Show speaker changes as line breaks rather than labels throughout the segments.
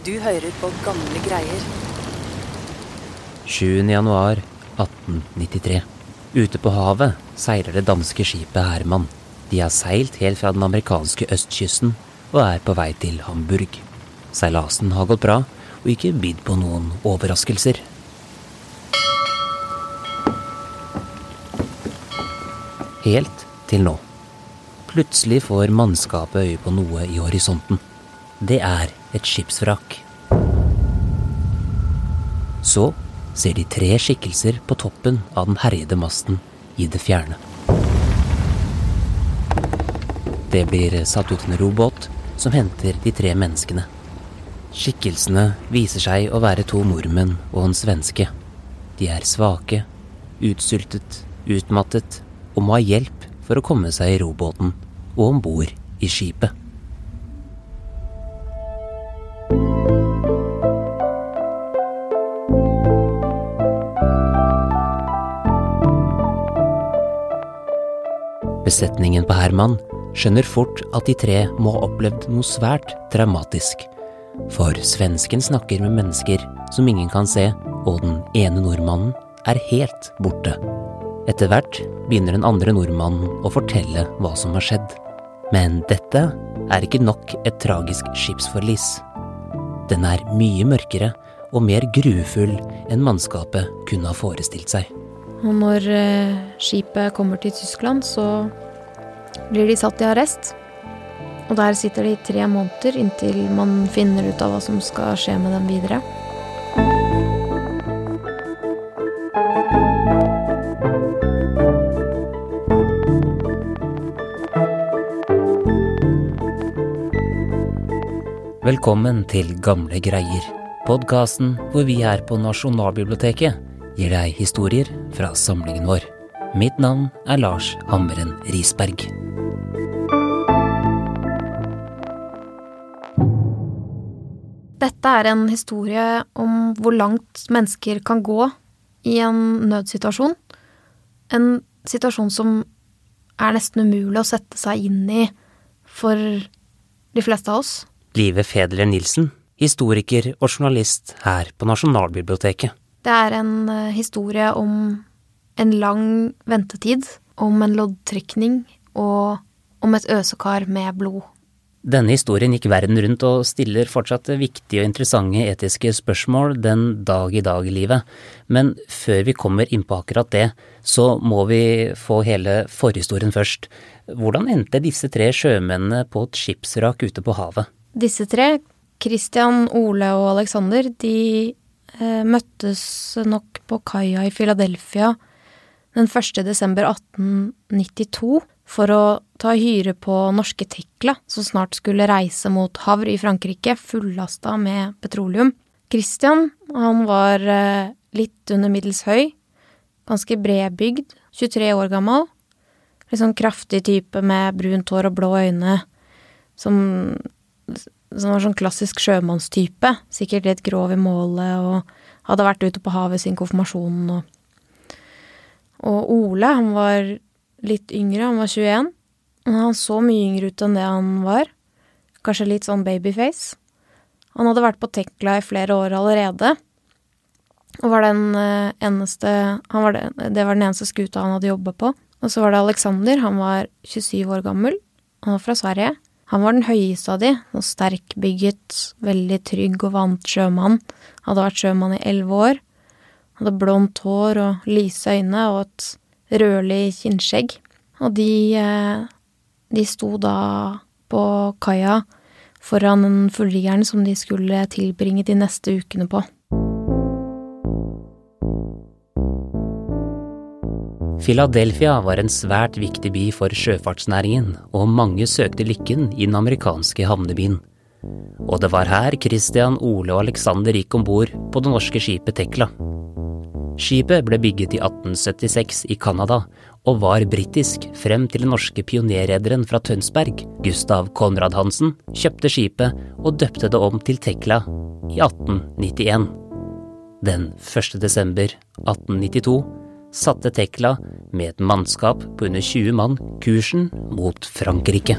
Du hører på gamle greier.
7. januar 1893. Ute på havet seiler det danske skipet Herman. De har seilt helt fra den amerikanske østkysten og er på vei til Hamburg. Seilasen har gått bra og ikke bydd på noen overraskelser. Helt til nå. Plutselig får mannskapet øye på noe i horisonten. Det er et skipsvrak. Så ser de tre skikkelser på toppen av den herjede masten i det fjerne. Det blir satt ut en robåt som henter de tre menneskene. Skikkelsene viser seg å være to nordmenn og en svenske. De er svake, utsultet, utmattet og må ha hjelp for å komme seg i robåten og om bord i skipet. Besetningen på Herman skjønner fort at de tre må ha opplevd noe svært traumatisk. For svensken snakker med mennesker som ingen kan se, og den ene nordmannen er helt borte. Etter hvert begynner den andre nordmannen å fortelle hva som har skjedd. Men dette er ikke nok et tragisk skipsforlis. Den er mye mørkere og mer grufull enn mannskapet kunne ha forestilt seg.
Og når eh, skipet kommer til Tyskland, så blir de satt i arrest. Og der sitter de i tre måneder inntil man finner ut av hva som skal skje med dem videre.
Velkommen til Gamle greier, podkasten hvor vi her på Nasjonalbiblioteket gir deg historier fra samlingen vår. Mitt navn er Lars Hammeren Risberg.
Dette er en historie om hvor langt mennesker kan gå i en nødsituasjon. En situasjon som er nesten umulig å sette seg inn i for de fleste av oss.
Live Fedler Nilsen, historiker og journalist her på Nasjonalbiblioteket.
Det er en eh, historie om en lang ventetid, om en loddtrekning og om et øsekar med blod.
Denne historien gikk verden rundt og stiller fortsatt viktige og interessante etiske spørsmål den dag i dag i livet. Men før vi kommer inn på akkurat det, så må vi få hele forhistorien først. Hvordan endte disse tre sjømennene på et skipsrak ute på havet?
Disse tre, Christian, Ole og Alexander, de eh, møttes nok på kaia i Philadelphia den 1. desember 1892 for å ta hyre på norske Tekla, som snart skulle reise mot Havre i Frankrike, fullasta med petroleum. Christian, han var eh, litt under middels høy, ganske bredbygd, 23 år gammel. Litt sånn kraftig type med brunt hår og blå øyne, som, som var sånn klassisk sjømannstype. Sikkert litt grov i målet og hadde vært ute på havet sin konfirmasjon og Og Ole, han var litt yngre, han var 21. Og han så mye yngre ut enn det han var. Kanskje litt sånn babyface. Han hadde vært på Tekla i flere år allerede. Og var den eh, eneste var det, det var den eneste skuta han hadde jobba på. Og så var det Alexander. Han var 27 år gammel. Han var fra Sverige. Han var den høyeste av de. Noe sterkbygget, veldig trygg og vant sjømann. Hadde vært sjømann i elleve år. Hadde blondt hår og lyse øyne og et rødlig kinnskjegg. Og de, eh, de sto da på kaia foran den fullriggeren som de skulle tilbringe de neste ukene på.
Philadelphia var en svært viktig by for sjøfartsnæringen, og mange søkte lykken i den amerikanske havnebyen. Og det var her Christian, Ole og Alexander gikk om bord på det norske skipet Tekla. Skipet ble bygget i 1876 i Canada, og var britisk frem til den norske pionerrederen fra Tønsberg, Gustav Konrad Hansen, kjøpte skipet og døpte det om til Tekla i 1891. Den 1. desember 1892 satte Tekla med et mannskap på under 20 mann kursen mot Frankrike.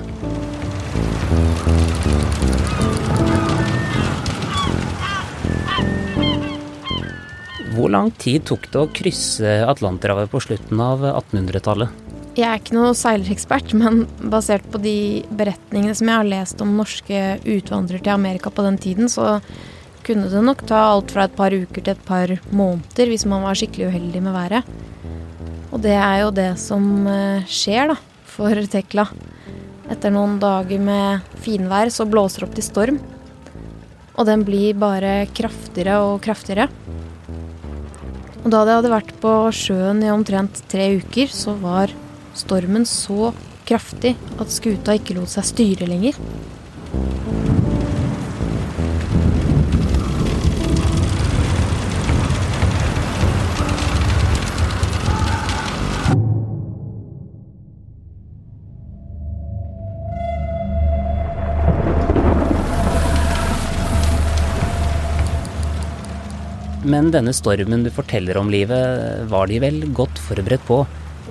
Hvor lang tid tok det å krysse Atlanterhavet på slutten av 1800-tallet?
Jeg er ikke noe seilerekspert, men basert på de beretningene som jeg har lest om norske utvandrere til Amerika på den tiden, så kunne det nok ta alt fra et par uker til et par måneder hvis man var skikkelig uheldig med været. Og det er jo det som eh, skjer, da, for Tekla. Etter noen dager med finvær så blåser det opp til storm. Og den blir bare kraftigere og kraftigere. Og da det hadde vært på sjøen i omtrent tre uker, så var stormen så kraftig at skuta ikke lot seg styre lenger.
Men denne stormen du forteller om livet, var de vel godt forberedt på?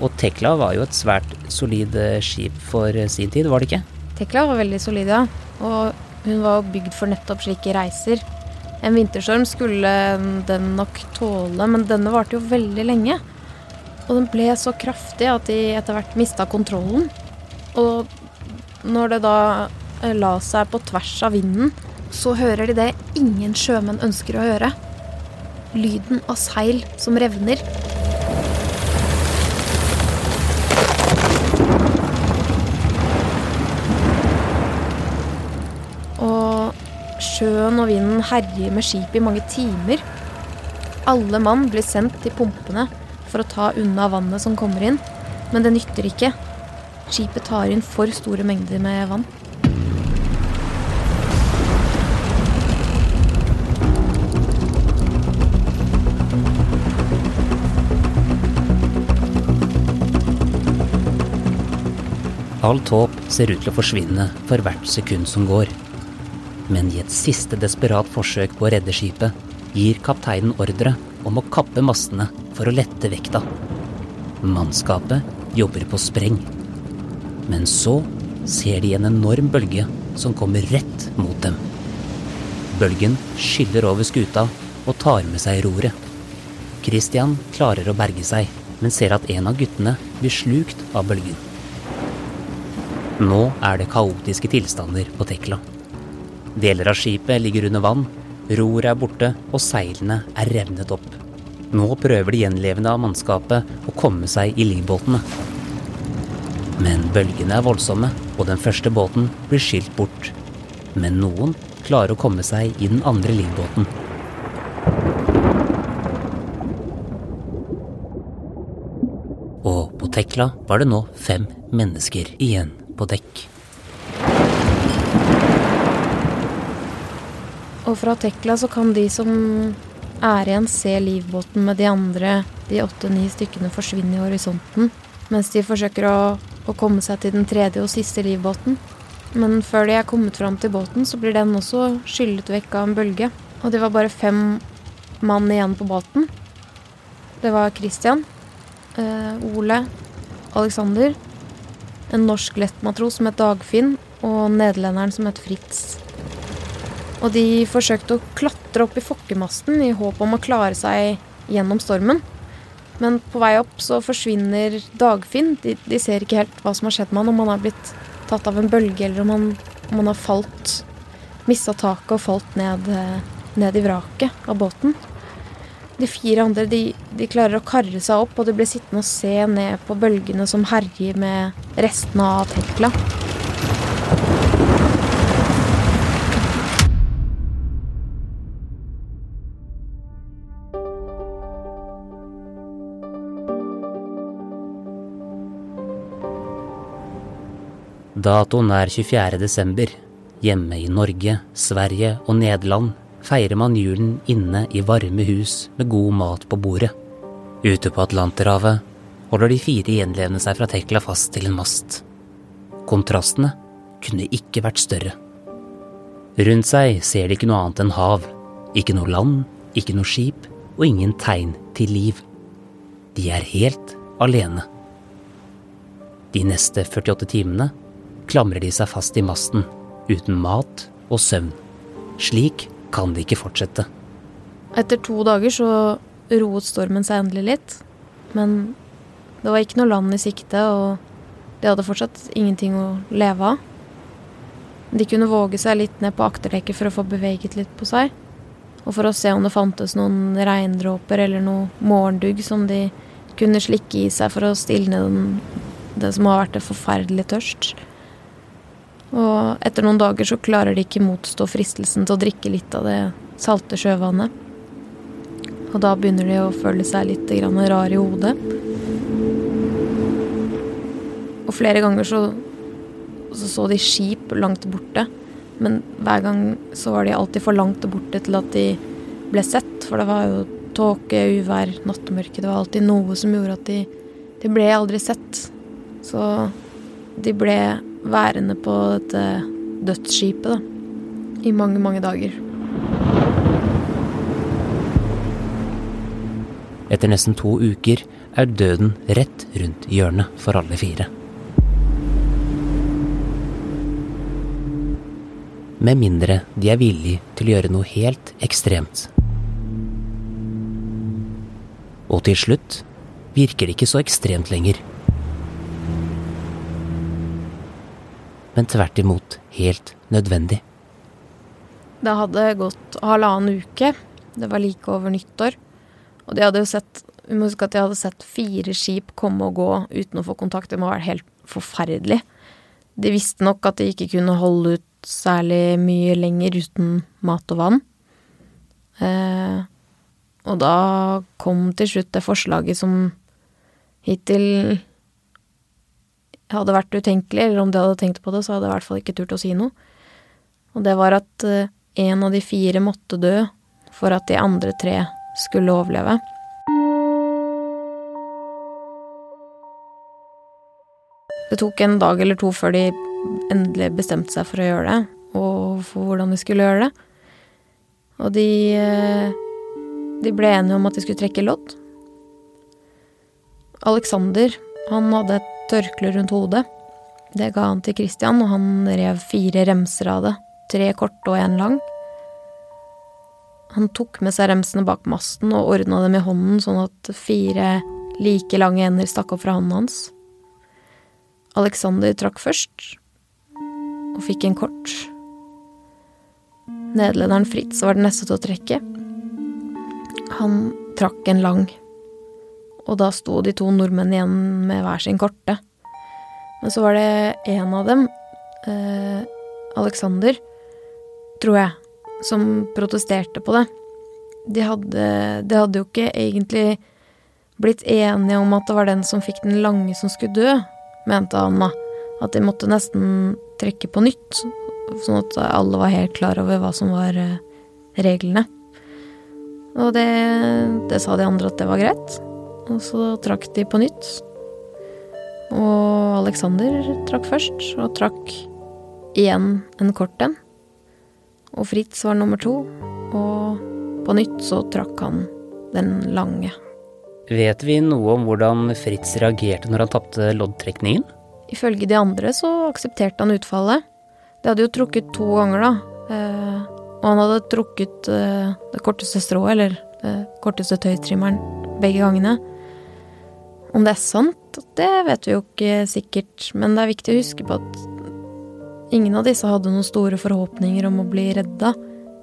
Og Tekla var jo et svært solid eh, skip for eh, sin tid, var det ikke?
Tekla var veldig solid, ja. Og hun var bygd for nettopp slike reiser. En vinterstorm skulle den nok tåle, men denne varte jo veldig lenge. Og den ble så kraftig at de etter hvert mista kontrollen. Og når det da eh, la seg på tvers av vinden, så hører de det ingen sjømenn ønsker å høre lyden av seil som revner. Og sjøen og vinden herjer med skipet i mange timer. Alle mann blir sendt til pumpene for å ta unna vannet som kommer inn, men det nytter ikke. Skipet tar inn for store mengder med vann.
Alt håp ser ut til å forsvinne for hvert sekund som går. Men i et siste desperat forsøk på å redde skipet, gir kapteinen ordre om å kappe mastene for å lette vekta. Mannskapet jobber på spreng. Men så ser de en enorm bølge som kommer rett mot dem. Bølgen skyller over skuta og tar med seg roret. Christian klarer å berge seg, men ser at en av guttene blir slukt av bølgen. Nå er det kaotiske tilstander på Tekla. Deler av skipet ligger under vann, roret er borte og seilene er revnet opp. Nå prøver de gjenlevende av mannskapet å komme seg i livbåtene. Men bølgene er voldsomme, og den første båten blir skilt bort. Men noen klarer å komme seg i den andre livbåten. Og på Tekla var det nå fem mennesker igjen på dekk.
Og fra Tekla så kan de som er igjen, se livbåten med de andre, de åtte-ni stykkene, forsvinne i horisonten. Mens de forsøker å, å, komme seg til den tredje og siste livbåten. Men før de er kommet fram til båten, så blir den også skyllet vekk av en bølge. Og det var bare fem mann igjen på båten. Det var Christian, eh, Ole, Alexander en norsk lettmatros som het Dagfinn, og nederlenderen som het Fritz. Og de forsøkte å klatre opp i fokkemasten i håp om å klare seg gjennom stormen. Men på vei opp så forsvinner Dagfinn. De, de ser ikke helt hva som har skjedd med han, om han har blitt tatt av en bølge, eller om han, om han har falt Mista taket og falt ned, ned i vraket av båten. De fire andre de, de, klarer å karre seg opp, og de blir sittende og se ned på bølgene som herjer med restene av Tekla.
Datoen er 24. desember. Hjemme i Norge, Sverige og Nederland feirer man julen inne i varme hus med god mat på bordet. Ute på Atlanterhavet holder de fire gjenlevende seg fra Tekla fast til en mast. Kontrastene kunne ikke vært større. Rundt seg ser de ikke noe annet enn hav. Ikke noe land, ikke noe skip og ingen tegn til liv. De er helt alene. De neste 48 timene klamrer de seg fast i masten, uten mat og søvn. Slik kan det ikke fortsette.
Etter to dager så roet stormen seg endelig litt. Men det var ikke noe land i sikte, og de hadde fortsatt ingenting å leve av. De kunne våge seg litt ned på akterdekket for å få beveget litt på seg. Og for å se om det fantes noen regndråper eller noe morgendugg som de kunne slikke i seg for å stilne den, det som har vært en forferdelig tørst. Og etter noen dager så klarer de ikke motstå fristelsen til å drikke litt av det salte sjøvannet. Og da begynner de å føle seg litt rar i hodet. Og flere ganger så, så, så de skip langt borte. Men hver gang så var de alltid for langt borte til at de ble sett. For det var jo tåke, uvær, nattemørke. Det var alltid noe som gjorde at de, de ble aldri sett. Så de ble værende på dette dødsskipet da, i mange, mange dager.
Etter nesten to uker er døden rett rundt hjørnet for alle fire. Med mindre de er villige til å gjøre noe helt ekstremt. Og til slutt virker det ikke så ekstremt lenger. Men tvert imot helt nødvendig.
Det hadde gått halvannen uke. Det var like over nyttår. Og de hadde jo sett Vi må huske at de hadde sett fire skip komme og gå uten å få kontakt. Det må ha vært helt forferdelig. De visste nok at de ikke kunne holde ut særlig mye lenger uten mat og vann. Eh, og da kom til slutt det forslaget som hittil hadde vært utenkelig, eller om de hadde tenkt på det, så hadde jeg i hvert fall ikke turt å si noe. Og det var at eh, en av de fire måtte dø for at de andre tre skulle overleve. Det tok en dag eller to før de endelig bestemte seg for å gjøre det, og for hvordan de skulle gjøre det. Og de eh, De ble enige om at de skulle trekke lodd. Alexander, han hadde et tørkle rundt hodet. Det ga han til Christian, og han rev fire remser av det. Tre korte og én lang. Han tok med seg remsene bak masten og ordna dem i hånden sånn at fire like lange ender stakk opp fra hånden hans. Alexander trakk først, og fikk en kort. Nederlenderen Fritz var den neste til å trekke. Han trakk en lang, og da sto de to nordmenn igjen med hver sin korte. Men så var det en av dem, eh, Alexander, tror jeg, som protesterte på det. De hadde, de hadde jo ikke egentlig blitt enige om at det var den som fikk den lange, som skulle dø mente Anna. At de måtte nesten trekke på nytt, sånn at alle var helt klar over hva som var eh, reglene. Og det, det sa de andre at det var greit. Og så trakk de på nytt. Og Alexander trakk først, og trakk igjen en kort en. Og Fritz var nummer to, og på nytt så trakk han den lange.
Vet vi noe om hvordan Fritz reagerte når han tapte loddtrekningen?
Ifølge de andre så aksepterte han utfallet. De hadde jo trukket to ganger, da. Eh, og han hadde trukket eh, det korteste strået, eller det korteste tøytrimmeren, begge gangene. Om det er sant, det vet vi jo ikke sikkert, men det er viktig å huske på at ingen av disse hadde noen store forhåpninger om å bli redda,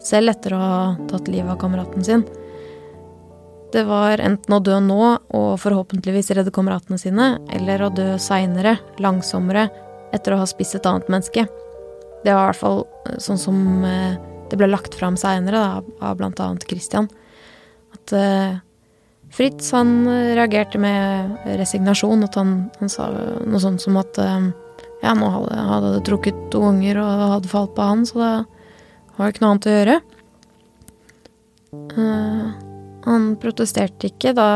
selv etter å ha tatt livet av kameraten sin. Det var enten å dø nå og forhåpentligvis redde kameratene sine, eller å dø seinere, langsommere, etter å ha spist et annet menneske. Det var i hvert fall eh, sånn som eh, det ble lagt fram seinere, av blant annet Christian. At uh, Fritz han reagerte med resignasjon. At han, han sa noe sånt som at uh, ja, nå hadde, hadde det trukket to ganger og hadde falt på han, så det var ikke noe annet å gjøre. Uh, han protesterte ikke da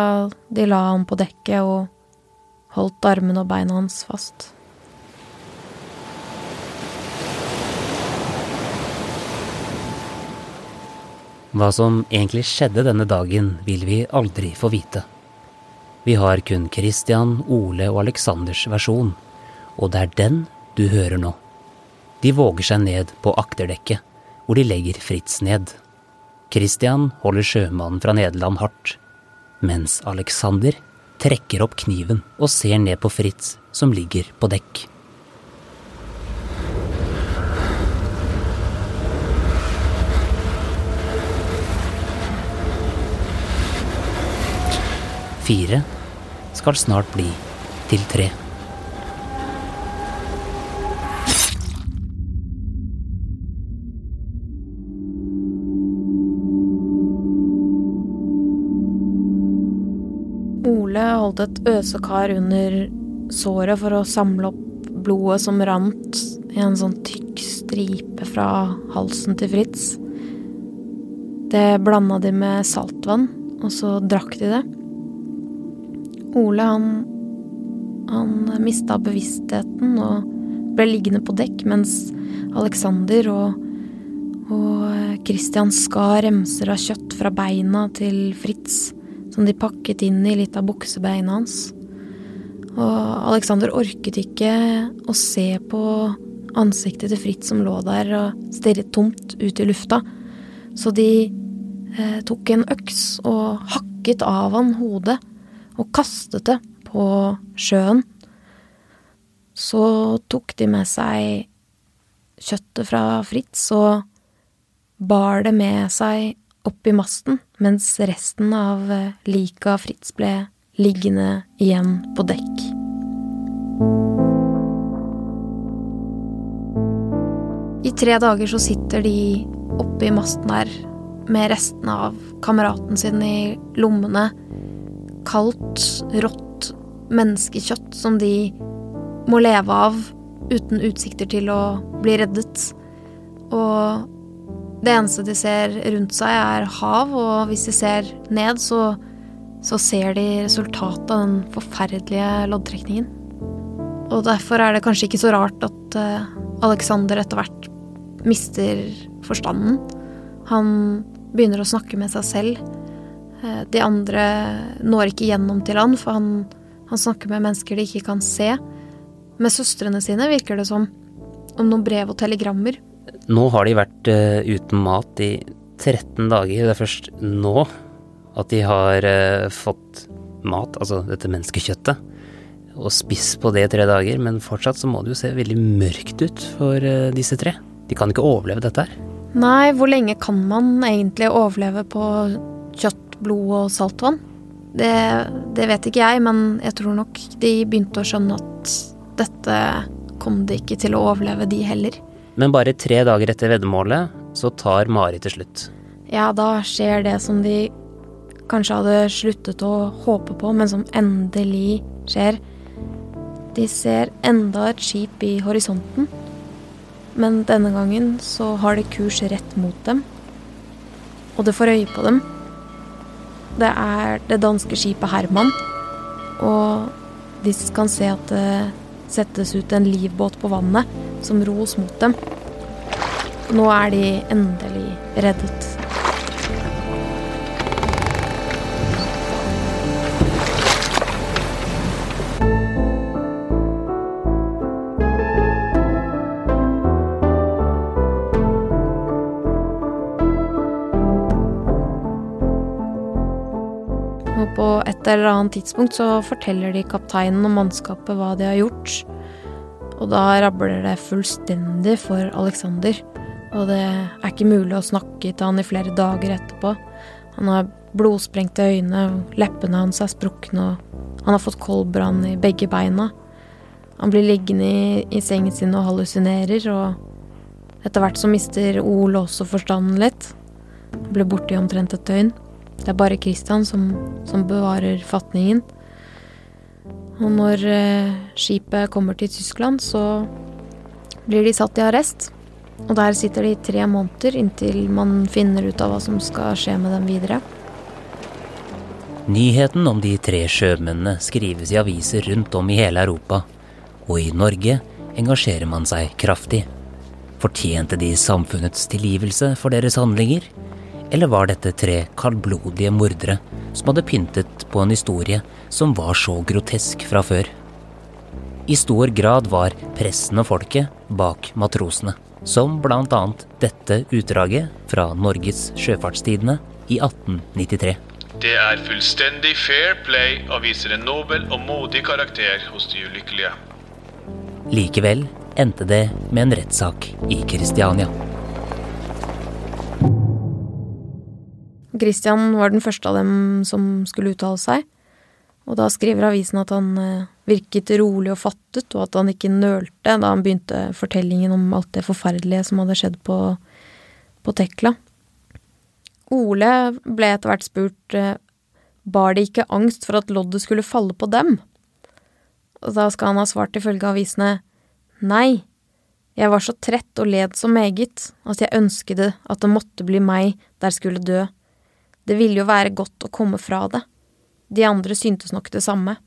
de la ham på dekket og holdt armene og beina hans fast.
Hva som egentlig skjedde denne dagen, vil vi aldri få vite. Vi har kun Christian, Ole og Aleksanders versjon, og det er den du hører nå. De våger seg ned på akterdekket, hvor de legger Fritz ned. Christian holder sjømannen fra Nederland hardt. mens Alexander trekker opp kniven og ser ned på Fritz som ligger på dekk. Fire skal snart bli til tre.
Ole holdt et øsekar under såret for å samle opp blodet som rant i en sånn tykk stripe fra halsen til Fritz. Det blanda de med saltvann, og så drakk de det. Ole, han Han mista bevisstheten og ble liggende på dekk mens Alexander og og Christian skar remser av kjøtt fra beina til Fritz som de pakket inn i litt av buksebeina hans. Og Alexander orket ikke å se på ansiktet til Fritz som lå der og stirret tomt ut i lufta, så de eh, tok en øks og hakket av han hodet og kastet det på sjøen. Så tok de med seg kjøttet fra Fritz og bar det med seg opp i masten, mens resten av eh, liket av Fritz ble liggende igjen på dekk. I tre dager så sitter de oppe i masten her med restene av kameraten sin i lommene. Kaldt, rått menneskekjøtt som de må leve av uten utsikter til å bli reddet. Og det eneste de ser rundt seg, er hav, og hvis de ser ned, så, så ser de resultatet av den forferdelige loddtrekningen. Og derfor er det kanskje ikke så rart at uh, Alexander etter hvert mister forstanden. Han begynner å snakke med seg selv. Uh, de andre når ikke gjennom til han, for han, han snakker med mennesker de ikke kan se. Med søstrene sine virker det som om noen brev og telegrammer.
Nå har de vært uh, uten mat i 13 dager. Det er først nå at de har uh, fått mat, altså dette menneskekjøttet, og spist på det i tre dager. Men fortsatt så må det jo se veldig mørkt ut for uh, disse tre. De kan ikke overleve dette her.
Nei, hvor lenge kan man egentlig overleve på kjøtt, blod og saltvann? Det, det vet ikke jeg, men jeg tror nok de begynte å skjønne at dette kom de ikke til å overleve, de heller.
Men bare tre dager etter veddemålet så tar Mari til slutt.
Ja, da skjer det som de kanskje hadde sluttet å håpe på, men som endelig skjer. De ser enda et skip i horisonten, men denne gangen så har det kurs rett mot dem. Og det får øye på dem. Det er det danske skipet Herman, og de kan se at det settes ut en livbåt på vannet som ros mot dem. Nå er de endelig reddet. Et eller annet tidspunkt så forteller de kapteinen og mannskapet hva de har gjort. Og da rabler det fullstendig for Alexander. Og det er ikke mulig å snakke til han i flere dager etterpå. Han har blodsprengte øyne, leppene hans er sprukne, og han har fått koldbrann i begge beina. Han blir liggende i, i sengen sin og hallusinerer, og etter hvert så mister Ole også forstanden litt. Han blir borte i omtrent et døgn. Det er bare Christian som, som bevarer fatningen. Og når eh, skipet kommer til Tyskland, så blir de satt i arrest. Og der sitter de i tre måneder inntil man finner ut av hva som skal skje med dem videre.
Nyheten om de tre sjømennene skrives i aviser rundt om i hele Europa, og i Norge engasjerer man seg kraftig. Fortjente de samfunnets tilgivelse for deres handlinger? Eller var dette tre kaldblodige mordere som hadde pyntet på en historie som var så grotesk fra før? I stor grad var pressen og folket bak matrosene, som annet dette utdraget fra Norges Sjøfartstidende i 1893.
Det er fullstendig fair play og viser en nobel og modig karakter hos de ulykkelige.
Likevel endte det med en rettssak i Kristiania.
Christian var den første av dem som skulle uttale seg. Og da skriver avisen at han eh, virket rolig og fattet, og at han ikke nølte da han begynte fortellingen om alt det forferdelige som hadde skjedd på, på Tekla. Ole ble etter hvert spurt eh, bar de ikke angst for at loddet skulle falle på dem? Og da skal han ha svart ifølge avisene nei, jeg var så trett og led så meget at jeg ønsket at det måtte bli meg der skulle dø. Det ville jo være godt å komme fra det. De andre syntes nok det samme.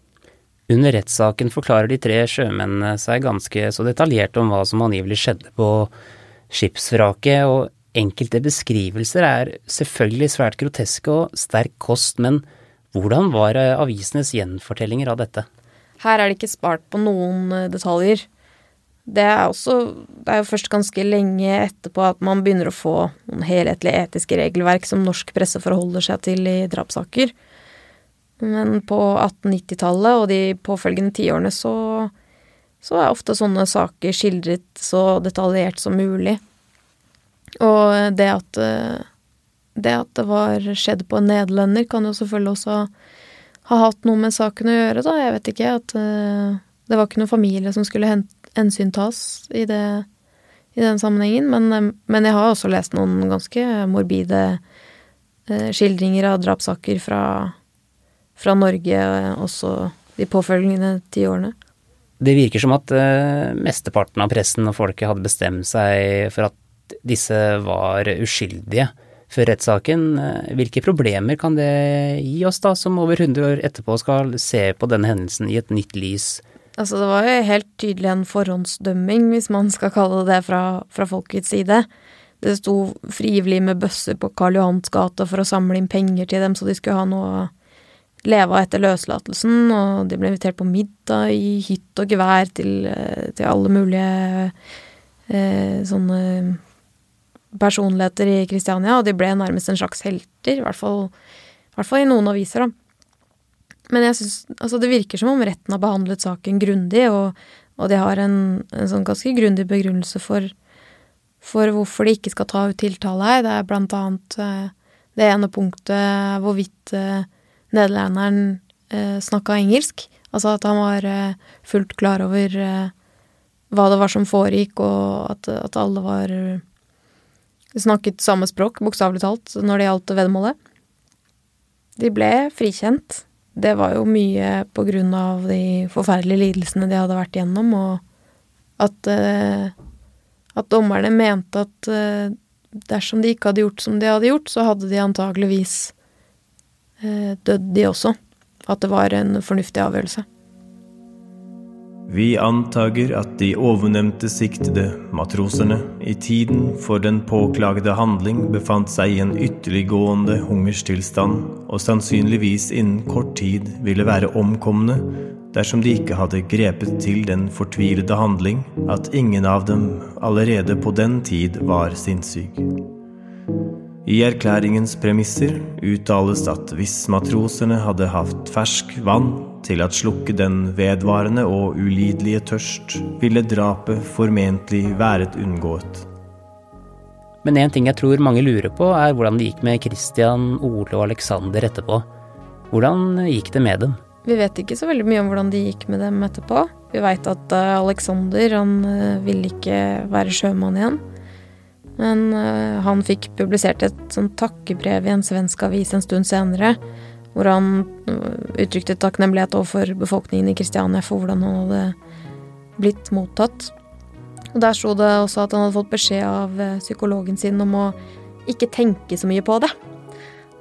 Under rettssaken forklarer de tre sjømennene seg ganske så detaljert om hva som angivelig skjedde på skipsvraket, og enkelte beskrivelser er selvfølgelig svært groteske og sterk kost, men hvordan var avisenes gjenfortellinger av dette?
Her er det ikke spart på noen eh, detaljer. Det er også Det er jo først ganske lenge etterpå at man begynner å få noen helhetlige etiske regelverk som norsk presse forholder seg til i drapssaker. Men på 1890-tallet og de påfølgende tiårene så, så er ofte sånne saker skildret så detaljert som mulig. Og det at det at det var skjedd på en nederlender, kan jo selvfølgelig også ha hatt noe med saken å gjøre, da. Jeg vet ikke. At uh, det var ikke noen familie som skulle hensyntas i, det, i den sammenhengen. Men, uh, men, jeg har også lest noen ganske morbide uh, skildringer av drapssaker fra, fra Norge også de påfølgende ti årene.
Det virker som at mesteparten av pressen og folket hadde bestemt seg for at disse var uskyldige før rettssaken. Hvilke problemer kan det gi oss, da, som over 100 år etterpå skal se på denne hendelsen i et nytt lys?
Altså, det var jo helt tydelig en forhåndsdømming, hvis man skal kalle det det, fra, fra folkets side. Det sto frivillig med bøsser på Karl Johans gate for å samle inn penger til dem, så de skulle ha noe å leve av etter løslatelsen, og de ble invitert på middag i hytt og gevær til, til alle mulige eh, sånne personligheter i Kristiania, og de ble nærmest en slags helter, i hvert fall, i, hvert fall i noen aviser, da. Men jeg synes, altså det virker som om retten har behandlet saken grundig, og, og de har en, en sånn ganske grundig begrunnelse for, for, hvorfor de ikke skal ta ut tiltale her. Det er blant annet eh, det ene punktet hvorvidt eh, nederlenderen eh, snakka engelsk. Altså at han var eh, fullt klar over hva det var som foregikk, og at, at alle var snakket samme språk, bokstavelig talt, når det gjaldt veddemålet. De ble frikjent. Det var jo mye på grunn av de forferdelige lidelsene de hadde vært gjennom, og at, uh, at dommerne mente at uh, dersom de ikke hadde gjort som de hadde gjort, så hadde de antageligvis uh, dødd, de også. At det var en fornuftig avgjørelse.
Vi antager at de ovennevnte siktede, matrosene, i tiden for den påklagede handling befant seg i en ytterliggående hungerstilstand, og sannsynligvis innen kort tid ville være omkomne dersom de ikke hadde grepet til den fortvilede handling at ingen av dem allerede på den tid var sinnssyk. I erklæringens premisser uttales at hvis matrosene hadde hatt fersk vann til at slukke den vedvarende og ulidelige tørst, ville drapet formentlig været unngått.
Men en ting jeg tror mange lurer på, er hvordan det gikk med Christian, Ole og Alexander etterpå. Hvordan gikk det med dem?
Vi vet ikke så veldig mye om hvordan det gikk med dem etterpå. Vi veit at eh, Alexander han eh, ville ikke være sjømann igjen. Men eh, han fikk publisert et sånn takkebrev i en svensk avis en stund senere, hvor han øh, uttrykte takknemlighet overfor befolkningen i Kristiania for hvordan han hadde blitt mottatt. Og Der sto det også at han hadde fått beskjed av øh, psykologen sin om å ikke tenke så mye på det.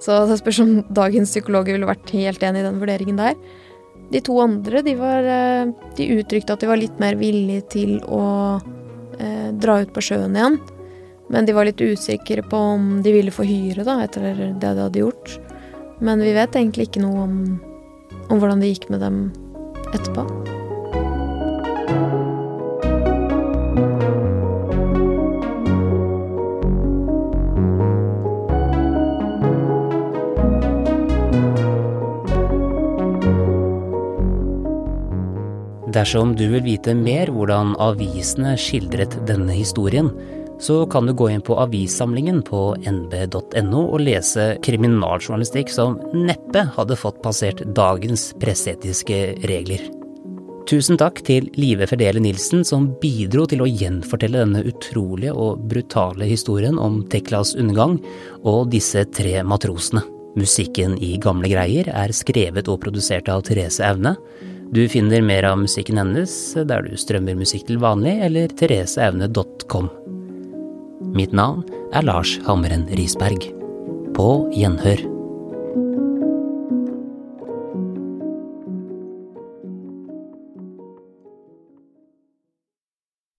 Så det spørs om dagens psykologer ville vært helt enig i den vurderingen der. De to andre de, var, øh, de uttrykte at de var litt mer villige til å eh, dra ut på sjøen igjen. Men de var litt usikre på om de ville få hyre da, etter det de hadde gjort. Men vi vet egentlig ikke noe om, om hvordan det gikk med dem etterpå.
Dersom du vil vite mer hvordan avisene skildret denne historien, så kan du gå inn på avissamlingen på nb.no og lese kriminaljournalistikk som neppe hadde fått passert dagens presseetiske regler. Tusen takk til Live Ferdele Nilsen som bidro til å gjenfortelle denne utrolige og brutale historien om Teklas undergang og disse tre matrosene. Musikken i Gamle greier er skrevet og produsert av Therese Aune. Du finner mer av musikken hennes der du strømmer musikk til vanlig, eller thereseaune.com. Mitt navn er Lars Hammeren Risberg. På gjenhør.